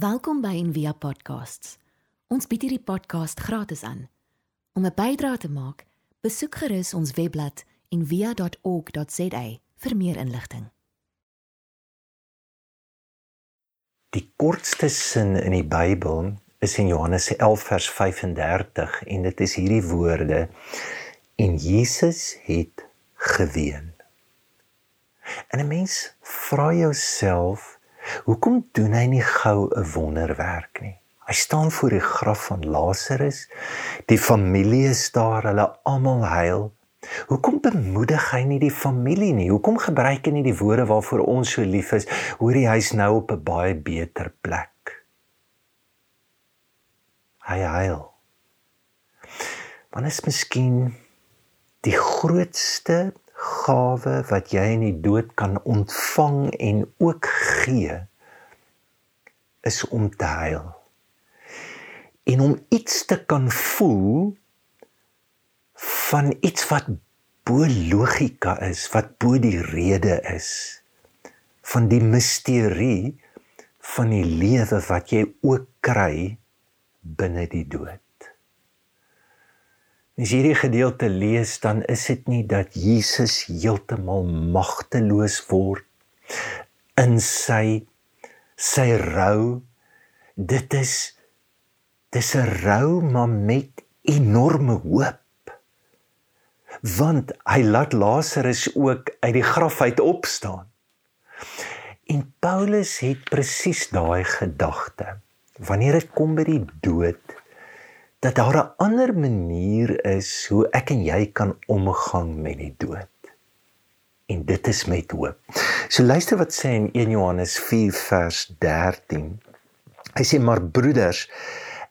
Welkom by Envia Podcasts. Ons bied hierdie podcast gratis aan. Om 'n bydrae te maak, besoek gerus ons webblad en via.org.za vir meer inligting. Die kortste sin in die Bybel is in Johannes 11 vers 35 en dit is hierdie woorde en Jesus het geween. En 'n mens vra jouself, hoekom doen hy nie gou 'n wonderwerk nie? Hy staan voor die graf van Lazarus. Die familie is daar, hulle almal huil. Hoekom bemoedig hy nie die familie nie? Hoekom gebruik hy nie die woorde waarvoor ons so lief is? Hoor hy hy's nou op 'n baie beter plek. Hy huil. Want is miskien die grootste gawe wat jy in die dood kan ontvang en ook gee is om te huil. En om iets te kan voel van iets wat bo logika is, wat bo die rede is van die misterie van die lewe wat jy ook kry binne die dood. As hierdie gedeelte lees, dan is dit nie dat Jesus heeltemal magteloos word in sy sy rou. Dit is dis 'n rou maar met enorme hoop want hy laat Lazarus ook uit die graf uit opstaan. En Paulus het presies daai gedagte. Wanneer dit kom by die dood, dat daar 'n ander manier is hoe ek en jy kan omgang met die dood. En dit is met hoop. So luister wat sê in 1 Johannes 4 vers 13. Hy sê maar broeders,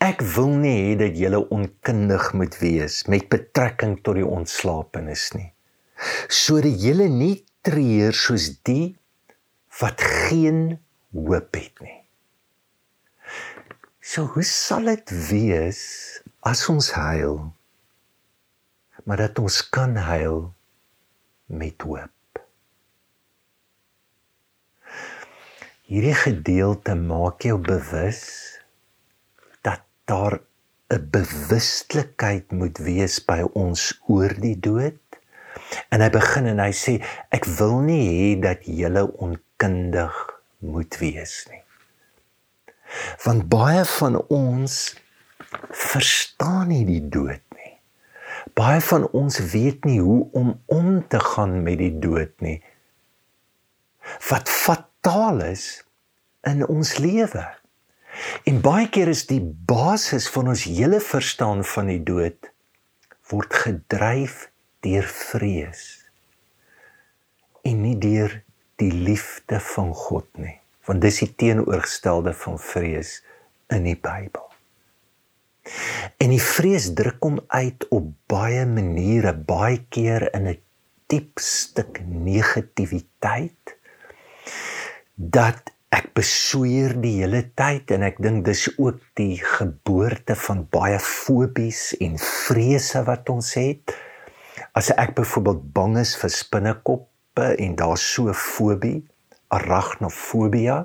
Ek wil nie hê dat jy onkundig moet wees met betrekking tot die ontslapenis nie. Sodat jy nie treur soos die wat geen hoop het nie. So hoe sal dit wees as ons huil? Maar dat ons kan huil met hoop. Hierdie gedeelte maak jou bewus daar 'n bewustelikheid moet wees by ons oor die dood. En hy begin en hy sê ek wil nie hê dat julle onkundig moet wees nie. Want baie van ons verstaan nie die dood nie. Baie van ons weet nie hoe om om te gaan met die dood nie. Wat fataal is in ons lewe. En baie keer is die basis van ons hele verstaan van die dood word gedryf deur vrees en nie deur die liefde van God nie want dis die teenoorgestelde van vrees in die Bybel. En die vrees druk hom uit op baie maniere, baie keer in 'n diep stuk negativiteit dat ek besweer die hele tyd en ek dink dis ook die geboorte van baie fobies en vrese wat ons het. As ek byvoorbeeld bang is vir spinnekoppe en daar's so fobie, arachnofobia,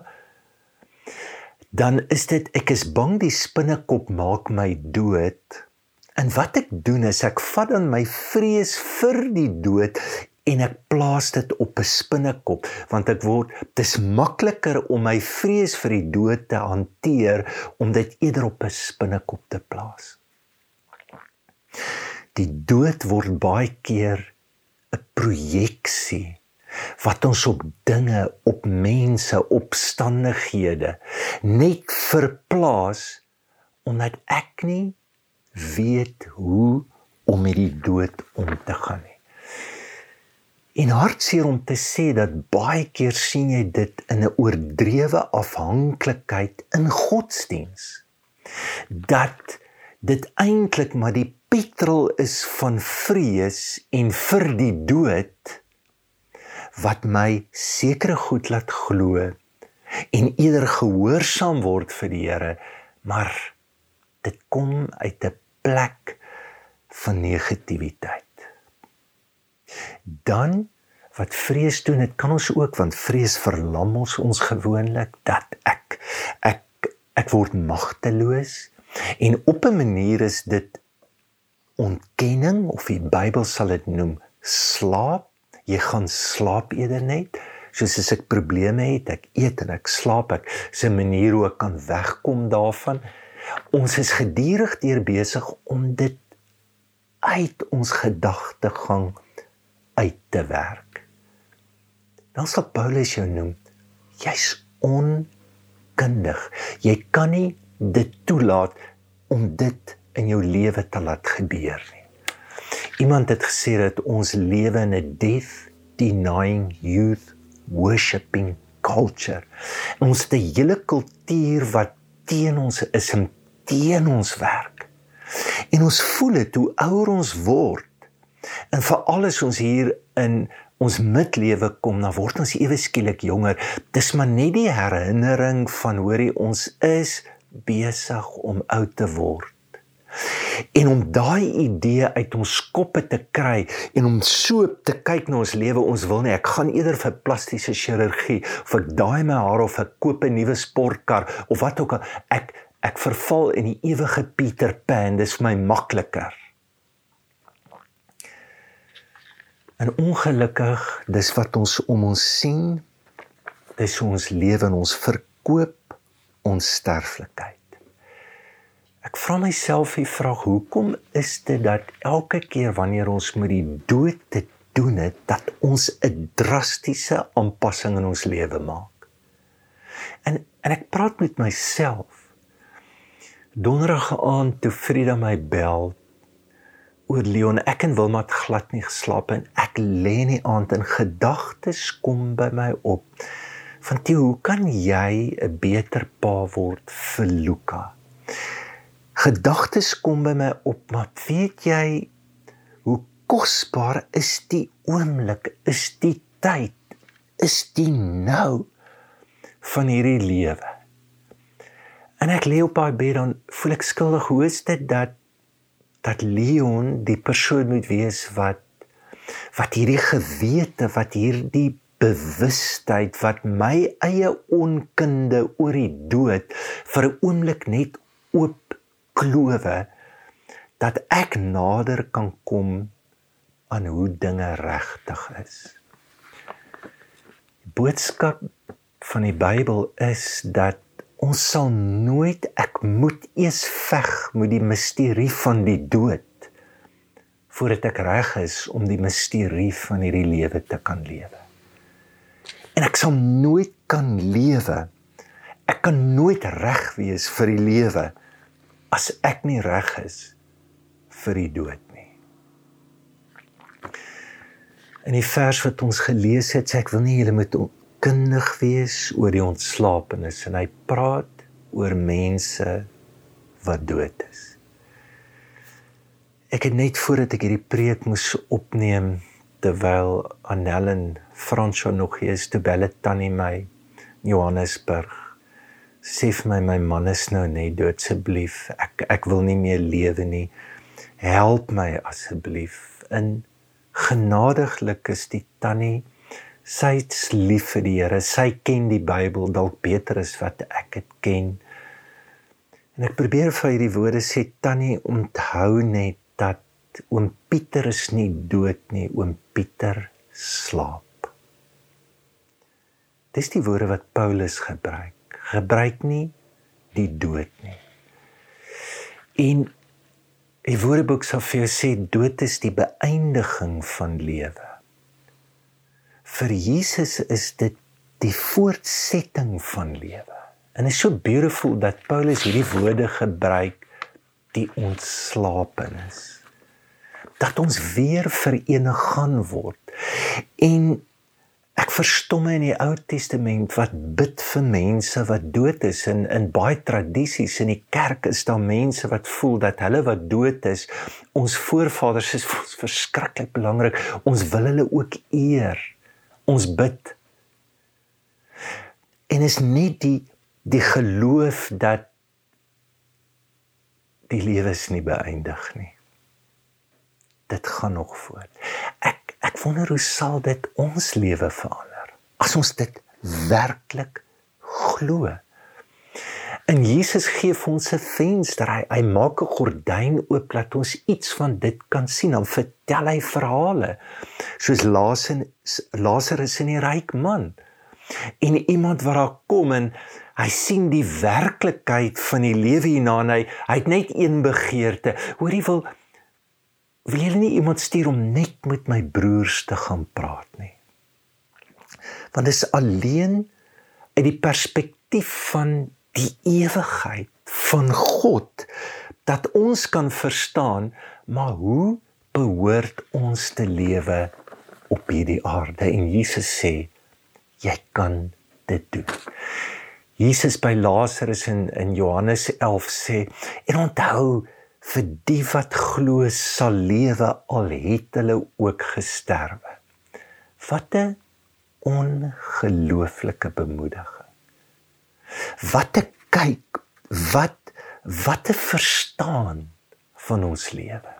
dan is dit ek is bang die spinnekop maak my dood. En wat ek doen is ek vat dan my vrees vir die dood en ek plaas dit op 'n spinnekop want ek word dis makliker om my vrees vir die dood te hanteer om dit eerder op 'n spinnekop te plaas. Die dood word baie keer 'n projeksie wat ons op dinge, op mense, opstandighede net verplaas omdat ek nie weet hoe om met die dood om te gaan nie. En hartseer om te sê dat baie keer sien jy dit in 'n oordrewe afhanklikheid in godsdiens. Dat dit eintlik maar die petrol is van vrees en vir die dood wat my sekere goed laat glo en eerder gehoorsaam word vir die Here, maar dit kom uit 'n plek van negativiteit dan wat vrees doen dit kan ons ook want vrees verlam ons ons gewoonlik dat ek ek Ek word magteloos en op 'n manier is dit ontkenning of die Bybel sal dit noem slaap. Jy gaan slaap eerder net. Soos as ek probleme het, ek eet en ek slaap, ek se manier hoe ek kan wegkom daarvan. Ons is gedurig deur besig om dit uit ons gedagtegang uit te werk. Dan sal Paulus jou noem jy's onkundig. Jy kan nie dit toelaat om dit in jou lewe te laat gebeur nie. Iemand het gesê dat ons lewe in 'n death denying youth worshiping culture. Ons het 'n hele kultuur wat teen ons is en teen ons werk. En ons voel dit hoe ouer ons word. En veral as ons hier in ons midlewe kom, dan word ons ewe skielik jonger. Dis maar net die herinnering van hoorie ons is besig om oud te word. En om daai idee uit ons koppe te kry en om so te kyk na ons lewe, ons wil nie ek gaan eerder vir plastiese chirurgie of ek daai my haar of ek koop 'n nuwe sportkar of wat ook al. Ek ek verval in die ewige Peter Pan, dis vir my makliker. En ongelukkig, dis wat ons om ons sien, dis ons lewe en ons verkoop ons sterflikheid. Ek vra myself die vraag, hoekom is dit dat elke keer wanneer ons met die dood te doen het, dat ons 'n drastiese aanpassing in ons lewe maak? En en ek praat met myself. Donderdag aand toe Frida my bel oor Leon, ek en Wilma het glad nie geslaap en ek lê in die aand in gedagtes kom by my op. Van toe, hoe kan jy 'n beter pa word vir Luka? Gedagtes kom by my op, maar weet jy hoe kosbaar is die oomblik, is die tyd, is die nou van hierdie lewe? En ek lê op daai bed dan voel ek skuldig. Hoe is dit dat dat Leon die persoon moet wees wat wat hierdie gewete, wat hierdie bewustheid wat my eie onkunde oor die dood vir 'n oomblik net oop klowe dat ek nader kan kom aan hoe dinge regtig is. Die boodskap van die Bybel is dat ons sal nooit ek moet eers veg met die misterie van die dood voordat ek reg is om die misterie van hierdie lewe te kan lewe. En ek sal nooit kan lewe. Ek kan nooit reg wees vir die lewe as ek nie reg is vir die dood nie. In die vers wat ons gelees het, sê ek wil nie julle moet kundig wees oor die ontslapenis en hy praat oor mense wat dood is. Ek het net voordat ek hierdie preek moes opneem terwyl Annellen Fransjo nog hier is te belle tannie my Johannesburg sê vir my my man is nou net dood asseblief ek ek wil nie meer lewe nie help my asseblief in genadiglik is die tannie sy's lief vir die Here. Sy ken die Bybel dalk beter as wat ek dit ken. En ek probeer vir hierdie woorde sê tannie onthou net dat oom Pieter is nie dood nie, oom Pieter slaap. Dis die woorde wat Paulus gebruik. Gebruik nie die dood nie. En die Woordeboek sal vir jou sê dood is die beëindiging van lewe vir Jesus is dit die voortsetting van lewe. En is so beautiful dat Paulus hierdie woorde gebruik die ontslapenis. Dat ons weer verenig gaan word. En ek verstom in die Ou Testament wat bid vir mense wat dood is en in baie tradisies in die kerk is daar mense wat voel dat hulle wat dood is, ons voorvaders is vir ons verskriklik belangrik. Ons wil hulle ook eer ons bid. En is nie die die geloof dat die lewe is nie beëindig nie. Dit gaan nog voort. Ek ek wonder hoe sal dit ons lewe verander as ons dit werklik glo. En Jesus gee vir ons 'n venster. Hy, hy maak 'n gordyn oop dat ons iets van dit kan sien. Dan vertel hy verhale soos Lazarus en die ryk man. En iemand wat daar kom en hy sien die werklikheid van die lewe hierna en hy hy het net een begeerte. Hoor jy wil wil jy nie iemand stuur om net met my broers te gaan praat nie. Want dit is alleen uit die perspektief van die ewigheid van God dat ons kan verstaan maar hoe behoort ons te lewe op hierdie aarde en Jesus sê jy kan dit doen. Jesus by Lazarus in in Johannes 11 sê en onthou vir die wat glo sal lewe al het hulle ook gesterwe. Wat 'n ongelooflike bemoediging. Wat 'n kyk, wat wat 'n verstaan van ons lewe.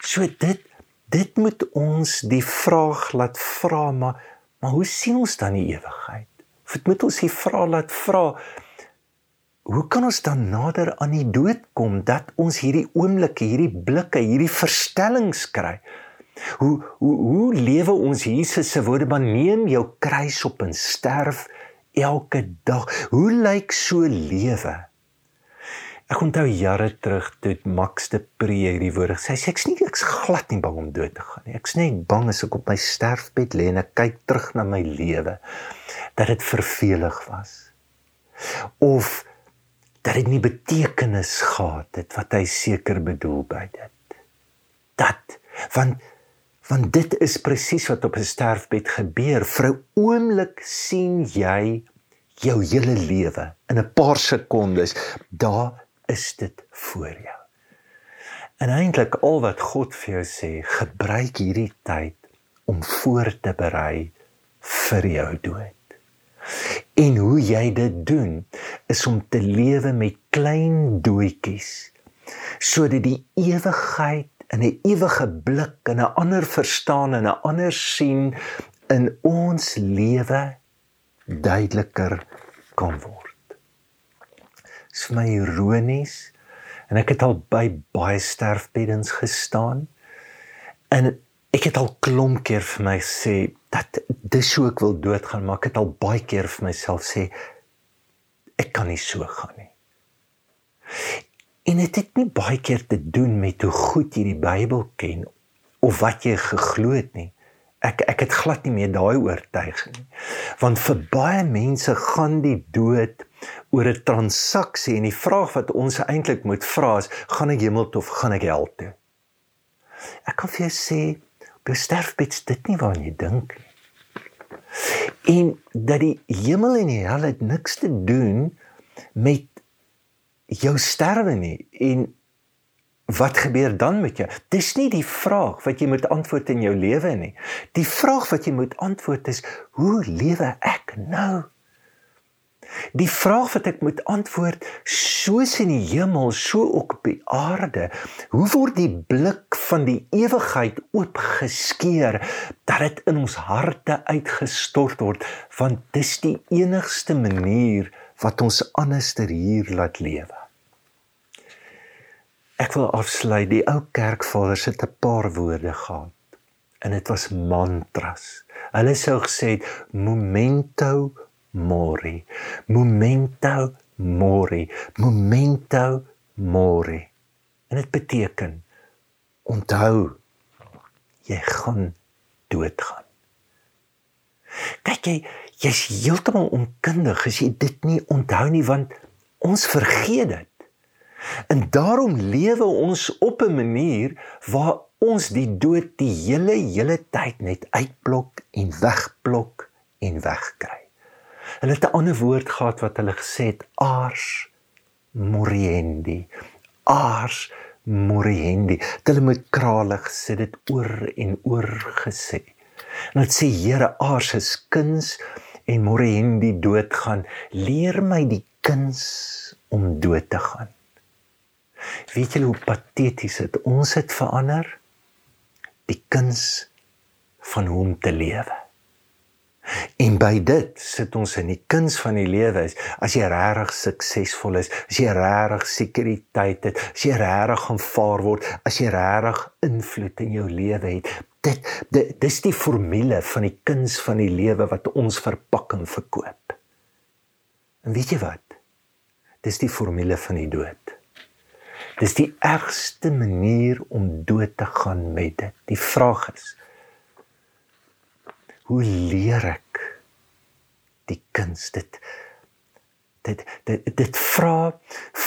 So dit dit moet ons die vraag laat vra maar maar hoe sien ons dan die ewigheid? Of dit moet ons die vraag laat vra hoe kan ons dan nader aan die dood kom dat ons hierdie oomblikke, hierdie blikke, hierdie verstellings kry? Hoe hoe hoe lewe ons Jesus se woorde, "Maar neem jou kruis op en sterf elke dag." Hoe lyk so lewe? Ek onthou jare terug toe Max de Pre hierdie woorde gesê, hy sê ek's nie ek's glad nie bang om dood te gaan nie. Ek's net bang as ek op my sterfbed lê en ek kyk terug na my lewe dat dit vervelig was. Of dat dit nie betekenis gehad het wat hy seker bedoel by dit. Dat want want dit is presies wat op 'n sterfbed gebeur. Vir 'n oomblik sien jy jou hele lewe in 'n paar sekondes. Daar is dit voor jou. En eintlik al wat God vir jou sê, gebruik hierdie tyd om voor te berei vir jou dood. En hoe jy dit doen is om te lewe met klein doetjies sodat die ewigheid in 'n ewige blik en 'n ander verstaan en 'n ander sien in ons lewe duideliker kan word. Dit is vir my ironies en ek het al by baie sterfbeddens gestaan en ek het al klomp keer vir my sê dat dis hoe ek wil doodgaan, maar ek het al baie keer vir myself sê ek kan nie so gaan nie. En dit het, het nie baie keer te doen met hoe goed jy die Bybel ken of wat jy geglo het nie. Ek ek het glad nie meer daai oortuiging nie. Want vir baie mense gaan die dood oor 'n transaksie en die vraag wat ons eintlik moet vra is, gaan ek hemel toe of gaan ek hel toe? Ek kan vir jou sê Jou sterfbed is dit nie waaraan jy dink nie. En dat die hemel en die hel het niks te doen met jou sterwe nie en wat gebeur dan met jou? Dis nie die vraag wat jy moet antwoord in jou lewe nie. Die vraag wat jy moet antwoord is: hoe lewe ek nou? Die vraag wat ek moet antwoord, soos in die hemel, so ook op die aarde, hoe word die blik van die ewigheid oopgeskeur dat dit in ons harte uitgestort word, want dis die enigste manier wat ons anderster hier laat lewe. Ek wil afsluit die ou kerkvaders het 'n paar woorde gehad en dit was mantras. Hulle sou gesê momento mori. Momento mori. Momento mori. En dit beteken onthou jy gaan doodgaan. Kyk jy jy's heeltemal onkundig as jy dit nie onthou nie want ons vergeet dit. En daarom lewe ons op 'n manier waar ons die dood die hele hele tyd net uitblok en wegblok en wegkry. Hulle het 'n ander woord gehad wat hulle gesê het ars moriendi. Ars moriendi. Hulle moet kralig sê dit oor en oor gesê. En dit sê Here ars is kuns en moriendi doodgaan. Leer my die kuns om dood te gaan. Weet julle hoe pateties dit ons het verander? Die kuns van hoe om te lewe. En by dit sit ons in die kuns van die lewe is as jy regtig suksesvol is, as jy regtig sekuriteit het, as jy regtig aanvaar word, as jy regtig invloed in jou lewe het. Dit, dit dis die formule van die kuns van die lewe wat ons verpak en verkoop. En weet jy wat? Dis die formule van die dood. Dis die ergste manier om dood te gaan met dit. Die vraag is: Hoe leer ek die kuns dit? Dit dit dit vra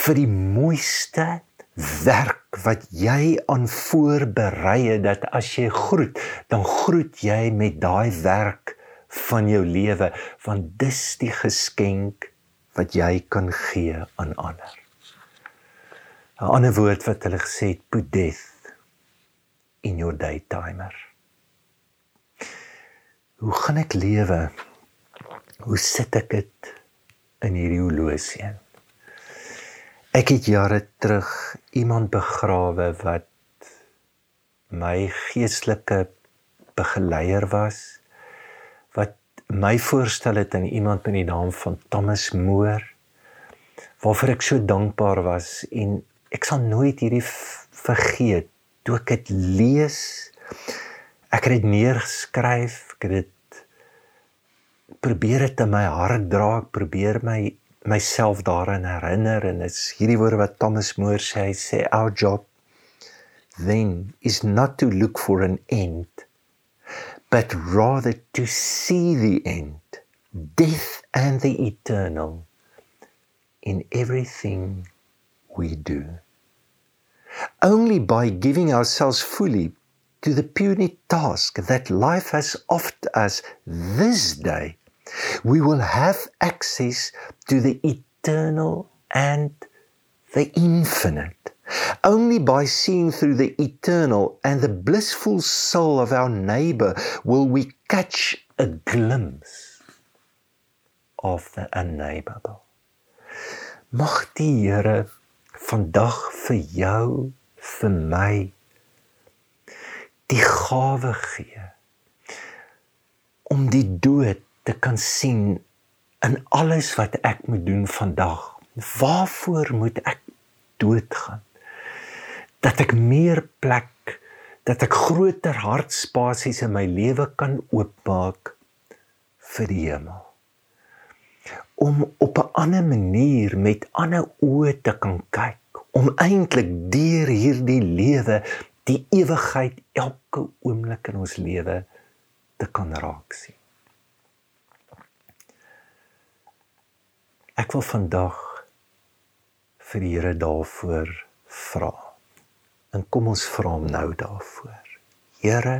vir die mooiste werk wat jy aan voorberei het dat as jy groet, dan groet jy met daai werk van jou lewe, want dis die geskenk wat jy kan gee aan ander. 'n ander woord wat hulle gesê het, put death in your day timer. Hoe gaan ek lewe? Hoe sit ek dit in hierdie horlosie? Ek het jare terug iemand begrawe wat my geestelike begeleier was wat my voorstel het aan iemand met die naam van Thomas Moore waarvoor ek so dankbaar was en ek sal nooit hierdie vergeet toe ek dit lees ek het dit neergeskryf ek het dit probeer dit in my hart dra ek probeer my myself daarin herinner en dit is hierdie woorde wat Thomas More sê hy sê our job then is not to look for an end but rather to see the end death and the eternal in everything we do. Only by giving ourselves fully to the puny task that life has offered us this day, we will have access to the eternal and the infinite. Only by seeing through the eternal and the blissful soul of our neighbor will we catch a glimpse of the unneighborable. Mag die Here vandag vir jou vir my die gawe gee om die dood te kan sien in alles wat ek moet doen vandag. Waarvoor moet ek doodgaan? Dat ek meer plek, dat ek groter hartspasies in my lewe kan oopmaak vir die hemel om op 'n ander manier met ander oë te kan kyk om eintlik deur hierdie lewe die ewigheid elke oomblik in ons lewe te kan raak sien. Ek wil vandag vir die Here daarvoor vra. En kom ons vra hom nou daarvoor. Here,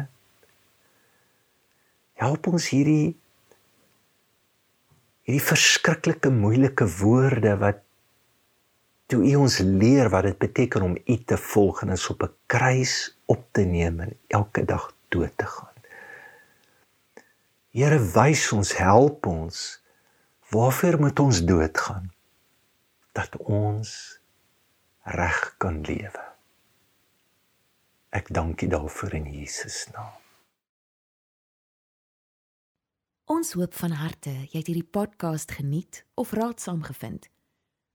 help ons hierdie hierdie verskriklike moeilike woorde wat toe u ons leer wat dit beteken om u te volg en ons op 'n kruis op te neem en elke dag dood te gaan. Here wys ons, help ons. Waarvoor moet ons doodgaan? Dat ons reg kan lewe. Ek dank U daarvoor in Jesus naam. Ons hoop van harte jy het hierdie podcast geniet of raadsaam gevind.